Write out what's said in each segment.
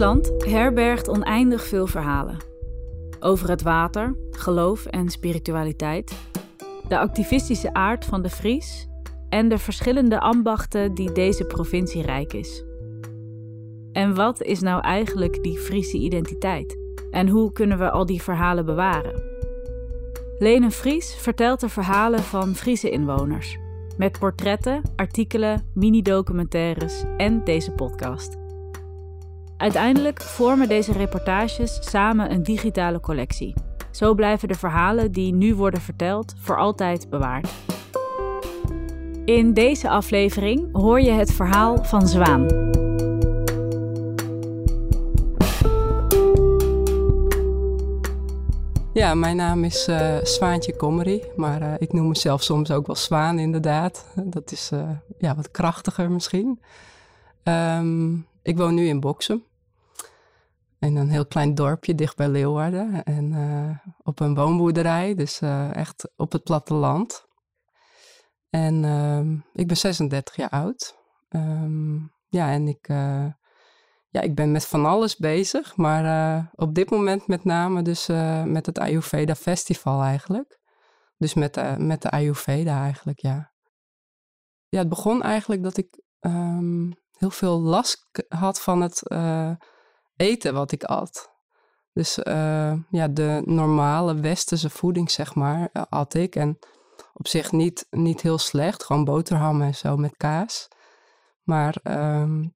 Friesland herbergt oneindig veel verhalen. Over het water, geloof en spiritualiteit, de activistische aard van de Fries en de verschillende ambachten die deze provincie rijk is. En wat is nou eigenlijk die Friese identiteit? En hoe kunnen we al die verhalen bewaren? Lene Fries vertelt de verhalen van Friese inwoners. Met portretten, artikelen, mini-documentaires en deze podcast. Uiteindelijk vormen deze reportages samen een digitale collectie. Zo blijven de verhalen die nu worden verteld voor altijd bewaard. In deze aflevering hoor je het verhaal van Zwaan. Ja, mijn naam is uh, Zwaantje Kommery, maar uh, ik noem mezelf soms ook wel Zwaan inderdaad. Dat is uh, ja, wat krachtiger misschien. Um, ik woon nu in Boksum. In een heel klein dorpje dicht bij Leeuwarden. En op een woonboerderij, dus echt op het platteland. En ehm, ik ben 36 jaar oud. Um, ja, en ik ja, ik ben met van alles bezig, maar op dit moment met name dus met het Ayurveda Festival eigenlijk. Dus met, uh, met de Ayurveda eigenlijk, ja. Ja, het begon eigenlijk dat ik um, heel veel last had van het eten wat ik at. Dus ja, de normale westerse voeding, zeg maar, at ik. En op zich niet, niet heel slecht, gewoon boterhammen en zo met kaas. Maar um,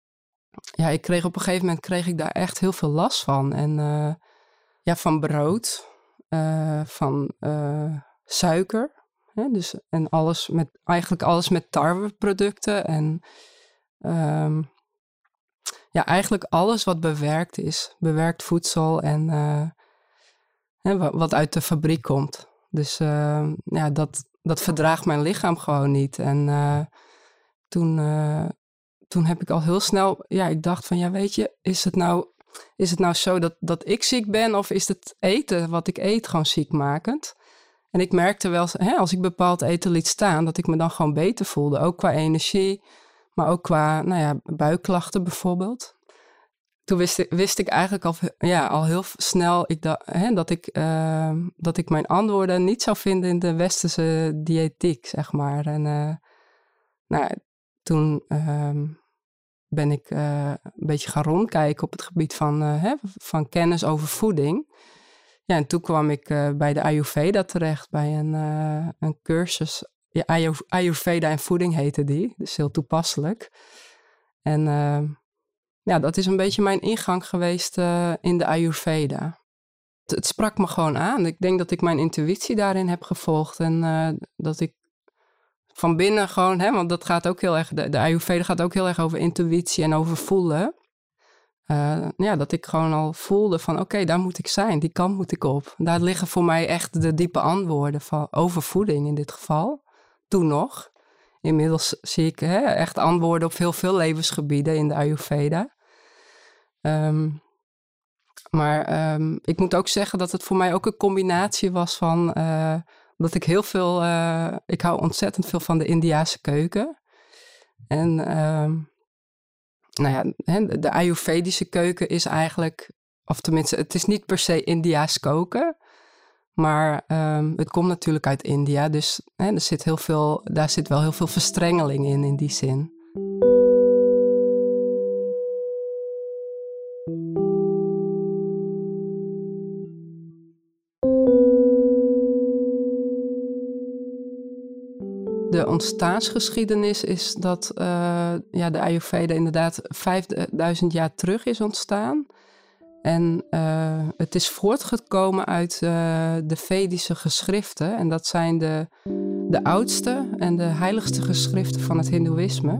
ja, ik kreeg op een gegeven moment kreeg ik daar echt heel veel last van. En uh, ja, van brood, van suiker. Hè, dus, en alles met, eigenlijk alles met tarweproducten. En um, ja, eigenlijk alles wat bewerkt is. Bewerkt voedsel en hè, wat uit de fabriek komt. Dus ehm, ja, dat, dat verdraagt mijn lichaam gewoon niet. En toen toen heb ik al heel snel, ja, ik dacht van, ja, weet je, is het nou, is het nou zo dat, dat ik ziek ben of is het eten wat ik eet gewoon ziekmakend? En ik merkte wel, hè, als ik bepaald eten liet staan, dat ik me dan gewoon beter voelde. Ook qua energie, maar ook qua, nou ja, buikklachten bijvoorbeeld. Toen wist ik, wist ik eigenlijk al, ja, al heel snel ik hè, dat, ik, uh, dat ik mijn antwoorden niet zou vinden in de westerse diëtiek, zeg maar. En uh, nou, toen ehm, ben ik uh, een beetje gaan rondkijken op het gebied van, hè, van kennis over voeding. Ja, en toen kwam ik bij de Ayurveda terecht, bij een, een cursus. Ja, Ayurveda en voeding heette die, dus heel toepasselijk. En ehm, ja, dat is een beetje mijn ingang geweest in de Ayurveda. Het, sprak me gewoon aan. Ik denk dat ik mijn intuïtie daarin heb gevolgd en dat ik van binnen gewoon, hè, want dat gaat ook heel erg, de, Ayurveda gaat ook heel erg over intuïtie en over voelen. Ja, dat ik gewoon al voelde van oké, daar moet ik zijn, die kant moet ik op. Daar liggen voor mij echt de diepe antwoorden van, over voeding in dit geval. Toen nog. Inmiddels zie ik hè, echt antwoorden op heel veel levensgebieden in de Ayurveda. Um, maar um, ik moet ook zeggen dat het voor mij ook een combinatie was van uh, omdat ik heel veel, uh, ik hou ontzettend veel van de Indiase keuken. En uh, nou ja, de Ayurvedische keuken is eigenlijk, of tenminste, het is niet per se Indiaas koken. Maar um, het komt natuurlijk uit India, dus hè, er zit heel veel, daar zit wel heel veel verstrengeling in, in die zin. de ontstaansgeschiedenis is dat uh, ja, de Ayurveda inderdaad 5000 jaar terug is ontstaan. En uh, het is voortgekomen uit uh, de Vedische geschriften. En dat zijn de, de oudste en de heiligste geschriften van het Hindoeïsme.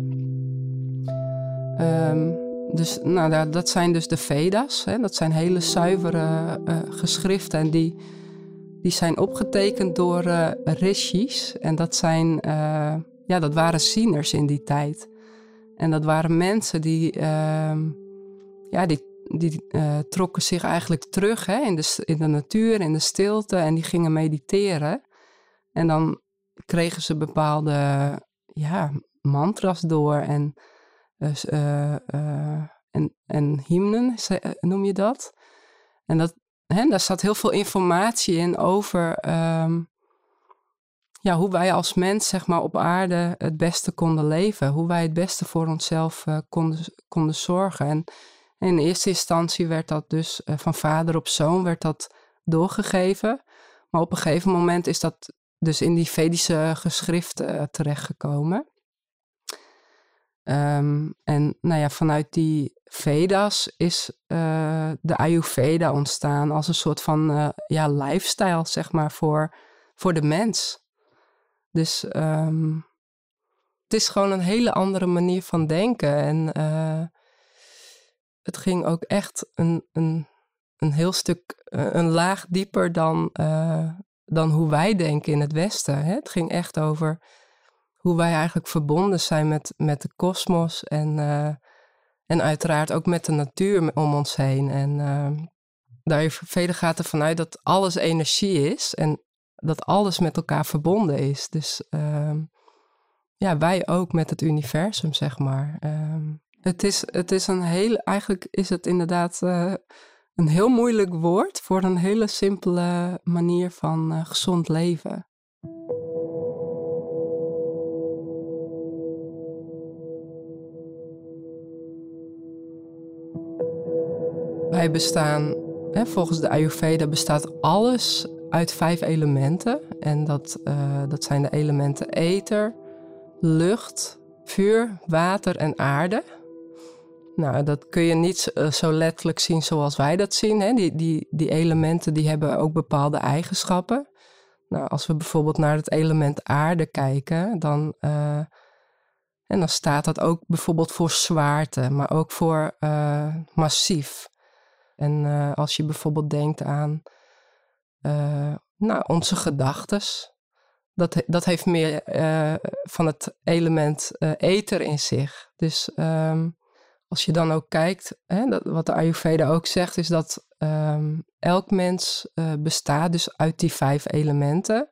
Um, dus nou, dat zijn dus de Vedas. Hè? Dat zijn hele zuivere geschriften. En die die zijn opgetekend door rishis. En dat, zijn, ja, dat waren zieners in die tijd. En dat waren mensen die, uh, ja, die, die uh, trokken zich eigenlijk terug hè, in, de, in de natuur, in de stilte. En die gingen mediteren. En dan kregen ze bepaalde ja, mantras door. En, en, en hymnen, noem je dat. En dat, hè, daar staat heel veel informatie in over ehm, ja, hoe wij als mens zeg maar, op aarde het beste konden leven. Hoe wij het beste voor onszelf konden, konden zorgen. En in eerste instantie werd dat dus uh, van vader op zoon werd dat doorgegeven. Maar op een gegeven moment is dat dus in die Vedische geschriften uh, terechtgekomen. Um, en nou ja, vanuit die Vedas is uh, de Ayurveda ontstaan als een soort van ja, lifestyle, zeg maar, voor, voor de mens. Dus um, het is gewoon een hele andere manier van denken. En het ging ook echt een, een, een heel stuk, een laag dieper dan, dan hoe wij denken in het Westen. Hè? Het ging echt over hoe wij eigenlijk verbonden zijn met, met de kosmos en, uh, en uiteraard ook met de natuur om ons heen. En uh, daar verder gaat ervan uit dat alles energie is en dat alles met elkaar verbonden is. Dus uh, ja, wij ook met het universum, zeg maar. Ehm, het, is, het is een hele, eigenlijk is het inderdaad uh, een heel moeilijk woord voor een hele simpele manier van gezond leven. Wij bestaan, hè, volgens de Ayurveda bestaat alles uit vijf elementen. En dat, uh, dat zijn de elementen ether, lucht, vuur, water en aarde. Nou, dat kun je niet uh, zo letterlijk zien zoals wij dat zien. Hè. Die, die, die elementen die hebben ook bepaalde eigenschappen. Nou, als we bijvoorbeeld naar het element aarde kijken, dan, uh, en dan staat dat ook bijvoorbeeld voor zwaarte, maar ook voor massief. En als je bijvoorbeeld denkt aan nou, onze gedachten, dat, dat heeft meer van het element ether in zich. Dus um, als je dan ook kijkt, hè, dat, wat de Ayurveda ook zegt, is dat um, elk mens bestaat dus uit die vijf elementen.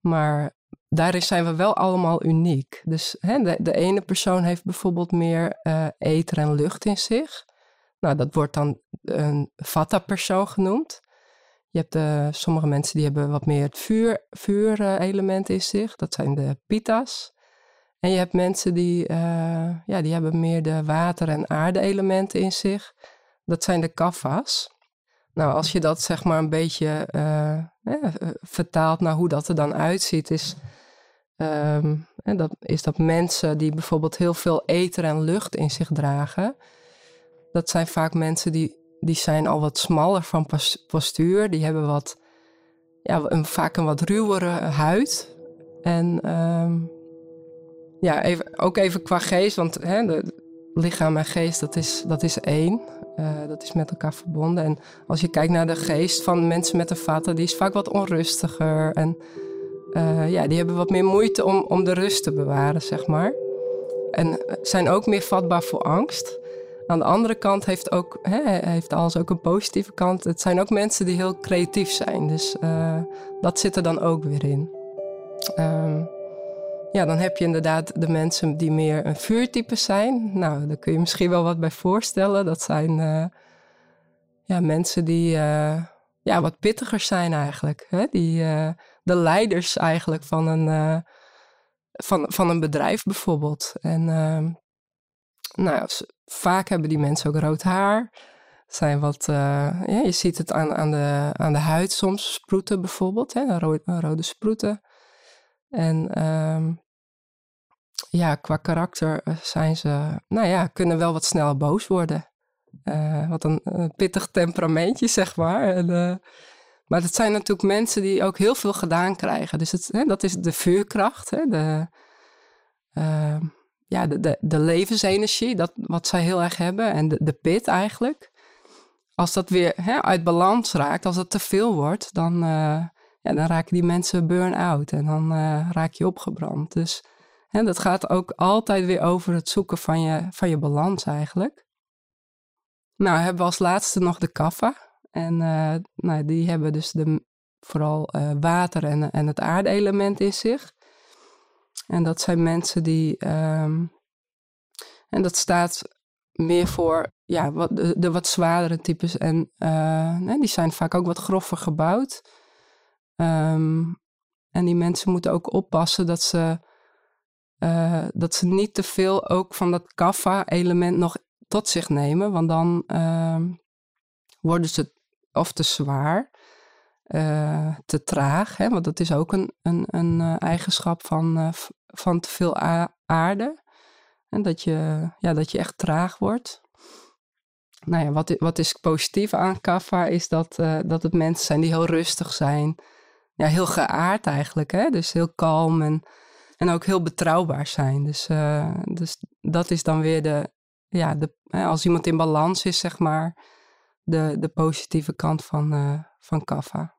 Maar daarin zijn we wel allemaal uniek. Dus hè, de, ene persoon heeft bijvoorbeeld meer ether en lucht in zich. Nou, dat wordt dan een vata-persoon genoemd. Je hebt uh, sommige mensen die hebben wat meer het vuur, vuurelement in zich. Dat zijn de pita's. En je hebt mensen die, uh, ja, die hebben meer de water- en aarde-elementen in zich. Dat zijn de kafa's. Nou, als je dat zeg maar een beetje uh, vertaalt naar hoe dat er dan uitziet, is, um, dat, is dat mensen die bijvoorbeeld heel veel ether en lucht in zich dragen, dat zijn vaak mensen die, die zijn al wat smaller van postuur. Die hebben wat, ja, een, vaak een wat ruwere huid. En um, ja, even, ook even qua geest, want hè, de, lichaam en geest, dat is, dat is één. Uh, dat is met elkaar verbonden. En als je kijkt naar de geest van mensen met een vaten, die is vaak wat onrustiger. En uh, ja, die hebben wat meer moeite om, om de rust te bewaren, zeg maar. En zijn ook meer vatbaar voor angst. Aan de andere kant heeft, ook, hè, heeft alles ook een positieve kant. Het zijn ook mensen die heel creatief zijn. Dus uh, dat zit er dan ook weer in. Um, ja, dan heb je inderdaad de mensen die meer een vuurtype zijn. Nou, daar kun je misschien wel wat bij voorstellen. Dat zijn uh, ja, mensen die uh, ja, wat pittiger zijn eigenlijk. Hè? Die, de leiders eigenlijk van een, van, van een bedrijf bijvoorbeeld. En ehm, nou, vaak hebben die mensen ook rood haar. Zijn wat, ja, je ziet het aan, aan, de, aan de huid soms, sproeten bijvoorbeeld, hè, rode, rode sproeten. En um, ja, qua karakter eh, zijn ze, nou ja, kunnen wel wat sneller boos worden. Uh, wat een, een, pittig temperamentje, zeg maar. En, maar het zijn natuurlijk mensen die ook heel veel gedaan krijgen. Dus het, hè, dat is de vuurkracht, hè, de, uh, ja, de, de, de levensenergie, dat, wat zij heel erg hebben, en de, de pit eigenlijk. Als dat weer hè, uit balans raakt, als het te veel wordt, dan, ja, dan raken die mensen burn-out en dan uh, raak je opgebrand. Dus hè, dat gaat ook altijd weer over het zoeken van je, van je balans eigenlijk. Nou, hebben we als laatste nog de kaffa. En uh, nou, die hebben dus de, vooral water en, en het aardeelement in zich. En dat zijn mensen die. Um, en dat staat meer voor ja, wat, de, wat zwaardere types. En die zijn vaak ook wat grover gebouwd. Ehm, en die mensen moeten ook oppassen dat ze, uh, dat ze niet te veel ook van dat kaffa-element nog tot zich nemen. Want dan uh, worden ze of te zwaar, uh, te traag. Hè? Want dat is ook een, een, een eigenschap van, van te veel aarde. En dat je, ja, dat je echt traag wordt. Nou ja, wat, wat is positief aan kaffa is dat, dat het mensen zijn die heel rustig zijn. Ja, heel geaard eigenlijk. Hè? Dus heel kalm en, en ook heel betrouwbaar zijn. Dus, uh, dus dat is dan weer de, ja, de, als iemand in balans is, zeg maar, de, de positieve kant van, uh, van kaffa.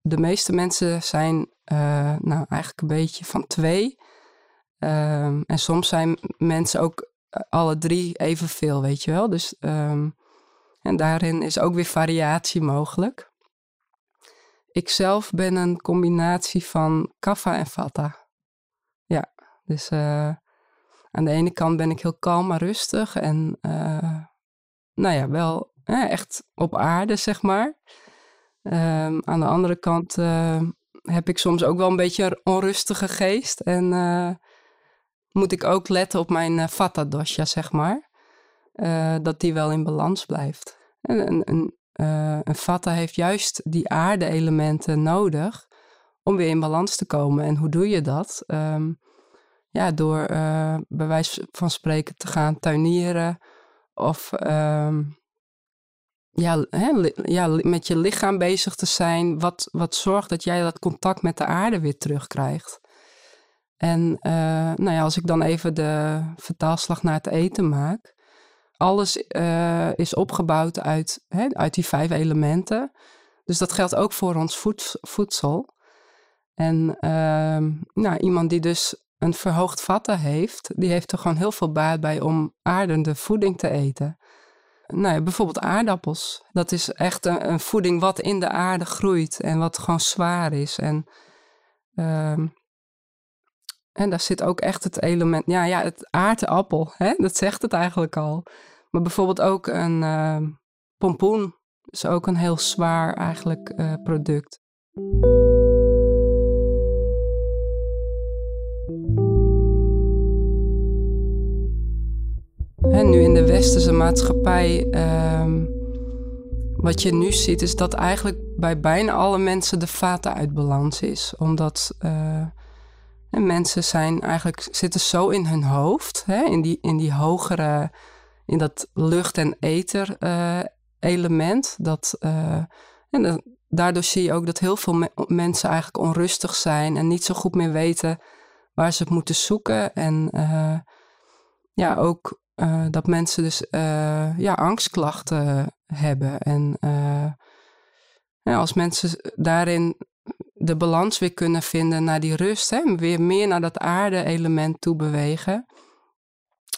De meeste mensen zijn nou eigenlijk een beetje van twee Um, en soms zijn mensen ook eh, alle drie evenveel, weet je wel. Dus, um, en daarin is ook weer variatie mogelijk. Ik zelf ben een combinatie van kaffa en vata. Ja, dus uh, aan de ene kant ben ik heel kalm maar rustig en uh, nou ja, wel eh, echt op aarde, zeg maar. Um, aan de andere kant heb ik soms ook wel een beetje een onrustige geest en moet ik ook letten op mijn vata dosha, zeg maar. Dat die wel in balans blijft. En een, een, uh, een vata heeft juist die aarde-elementen nodig om weer in balans te komen. En hoe doe je dat? Um, ja, door bij wijze van spreken te gaan tuinieren of um, ja, hè, ja, met je lichaam bezig te zijn, wat, wat zorgt dat jij dat contact met de aarde weer terugkrijgt. En uh, nou ja, als ik dan even de vertaalslag naar het eten maak. Alles uh, is opgebouwd uit, hè, uit die vijf elementen. Dus dat geldt ook voor ons voedsel. En uh, nou, iemand die dus een verhoogd vatten heeft, die heeft er gewoon heel veel baat bij om aardende voeding te eten. Nou ja, bijvoorbeeld aardappels. Dat is echt een, een, voeding wat in de aarde groeit en wat gewoon zwaar is. En ehm, en daar zit ook echt het element, ja, ja het aardappel, hè? dat zegt het eigenlijk al. Maar bijvoorbeeld ook een uh, pompoen is ook een heel zwaar eigenlijk uh, product. En nu in de westerse maatschappij, uh, wat je nu ziet, is dat eigenlijk bij bijna alle mensen de vaten uit balans is. Omdat uh, en mensen zijn eigenlijk, zitten zo in hun hoofd, hè, in, die, in die hogere, in dat lucht- en ether uh, element. Dat, uh, en daardoor zie je ook dat heel veel me mensen eigenlijk onrustig zijn en niet zo goed meer weten waar ze het moeten zoeken. En uh, ja, ook dat mensen dus ja, angstklachten hebben. En ja, als mensen daarin de balans weer kunnen vinden naar die rust. Hè? Weer meer naar dat aarde-element toe bewegen.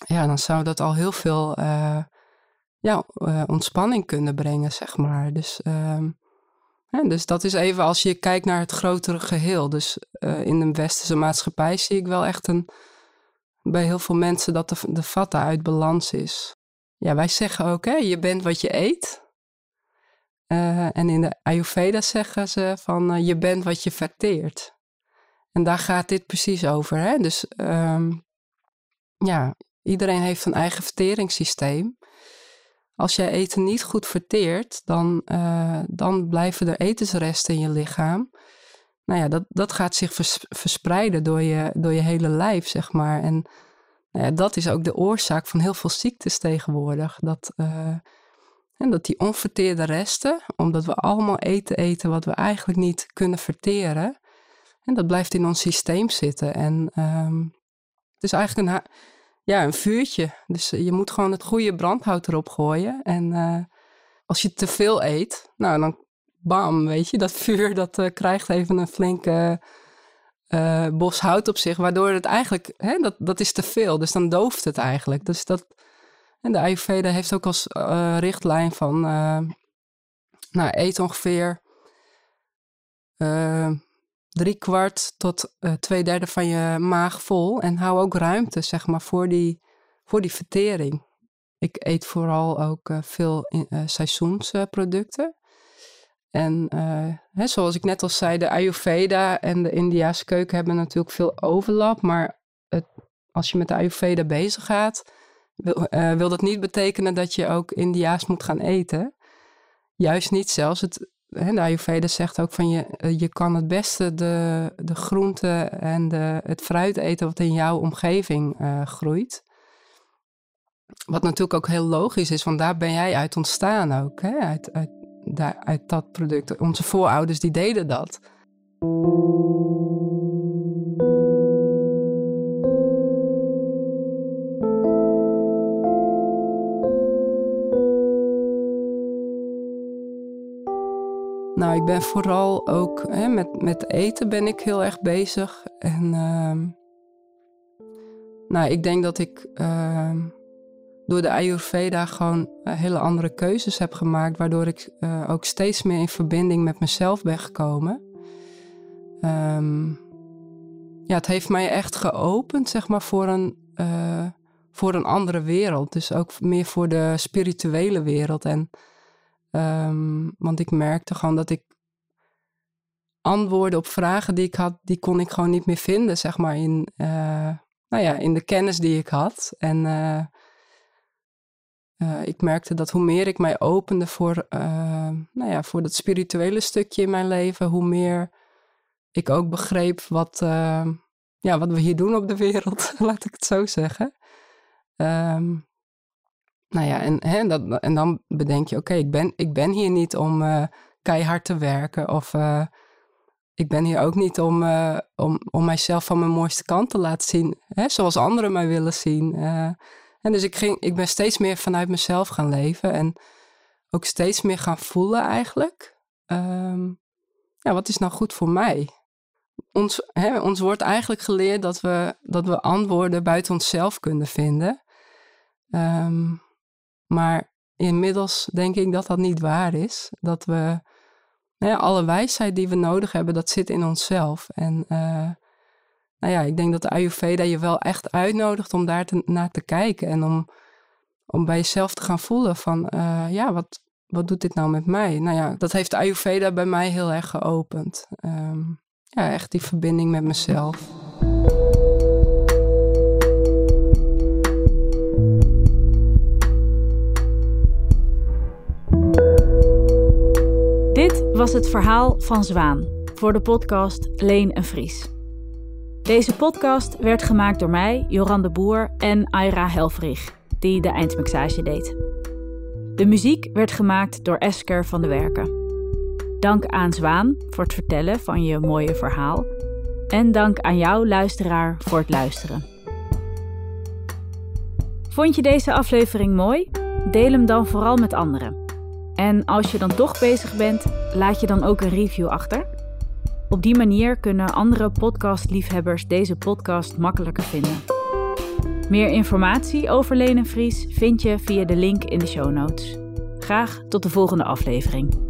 Ja, dan zou dat al heel veel uh, ja, uh, ontspanning kunnen brengen, zeg maar. Dus, hè, dus dat is even als je kijkt naar het grotere geheel. Dus uh, in de westerse maatschappij zie ik wel echt een, bij heel veel mensen dat de, de uit balans is. Ja, wij zeggen ook, hè, je bent wat je eet. Uh, en in de Ayurveda zeggen ze van uh, je bent wat je verteert. En daar gaat dit precies over. Hè? Dus um, ja, iedereen heeft een eigen verteringssysteem. Als jij eten niet goed verteert, dan, uh, dan blijven er etensresten in je lichaam. Nou ja, dat, dat gaat zich vers verspreiden door je, door je hele lijf, zeg maar. En nou ja, dat is ook de oorzaak van heel veel ziektes tegenwoordig. Dat en dat die onverteerde resten, omdat we allemaal eten eten wat we eigenlijk niet kunnen verteren, en dat blijft in ons systeem zitten. En um, het is eigenlijk een, ja, een vuurtje. Dus je moet gewoon het goede brandhout erop gooien. En uh, als je te veel eet, nou dan bam, weet je, dat vuur dat uh, krijgt even een flinke bos hout op zich, waardoor het eigenlijk, hè, dat, dat is te veel. Dus dan dooft het eigenlijk. Dus dat, en de Ayurveda heeft ook als uh, richtlijn van, uh, nou, eet ongeveer uh, drie kwart tot twee derde van je maag vol. En hou ook ruimte, zeg maar, voor die, voor die vertering. ik eet vooral ook veel seizoensproducten. En hè, zoals ik net al zei, de Ayurveda en de Indiaanse keuken hebben natuurlijk veel overlap. Maar het, als je met de Ayurveda bezig gaat, wil, wil dat niet betekenen dat je ook Indiaas moet gaan eten. Juist niet zelfs. Het, hè, Ayurveda zegt ook van je, eh, je kan het beste de, de groenten en de, het fruit eten wat in jouw omgeving uh, groeit. Wat natuurlijk ook heel logisch is, want daar ben jij uit ontstaan ook. Hè? Uit, uit, uit dat product. Onze voorouders die deden dat. Nou, ik ben vooral ook hè, met, met eten ben ik heel erg bezig. En uh, nou, ik denk dat ik uh, door de Ayurveda gewoon eh, hele andere keuzes heb gemaakt, waardoor ik uh, ook steeds meer in verbinding met mezelf ben gekomen. Um, ja, het heeft mij echt geopend, zeg maar, voor een, uh, voor een andere wereld. Dus ook meer voor de spirituele wereld. En Um, want ik merkte gewoon dat ik antwoorden op vragen die ik had, die kon ik gewoon niet meer vinden, zeg maar, in, uh, nou ja, in de kennis die ik had. En uh, uh, ik merkte dat hoe meer ik mij opende voor, nou ja, voor dat spirituele stukje in mijn leven, hoe meer ik ook begreep wat, ja, wat we hier doen op de wereld, laat ik het zo zeggen. Um, nou ja, en, hè, en dan bedenk je, oké, ik, ben, ik ben hier niet om uh, keihard te werken. Of uh, ik ben hier ook niet om, uh, om, om mijzelf van mijn mooiste kant te laten zien. Hè, zoals anderen mij willen zien. en dus ik, ging, ik ben steeds meer vanuit mezelf gaan leven. En ook steeds meer gaan voelen eigenlijk. Um, ja, wat is nou goed voor mij? Ons, hè, ons wordt eigenlijk geleerd dat we, dat we antwoorden buiten onszelf kunnen vinden. Um, maar inmiddels denk ik dat dat niet waar is. Dat we nou alle wijsheid die we nodig hebben, dat zit in onszelf. En uh, nou ja, ik denk dat de Ayurveda je wel echt uitnodigt om daar naar te kijken. En om, om bij jezelf te gaan voelen van, uh, ja, wat, wat doet dit nou met mij? Nou ja, dat heeft de Ayurveda bij mij heel erg geopend. Um, ja, echt die verbinding met mezelf. Was het verhaal van Zwaan voor de podcast Leen en Vries. Deze podcast werd gemaakt door mij, Joran de Boer en Aira Helfrich, die de eindmixage deed. De muziek werd gemaakt door Esker van de Werken. Dank aan Zwaan voor het vertellen van je mooie verhaal. En dank aan jou, luisteraar, voor het luisteren. Vond je deze aflevering mooi? Deel hem dan vooral met anderen. En als je dan toch bezig bent, laat je dan ook een review achter. Op die manier kunnen andere podcastliefhebbers deze podcast makkelijker vinden. Meer informatie over Lenen Vries vind je via de link in de show notes. Graag tot de volgende aflevering.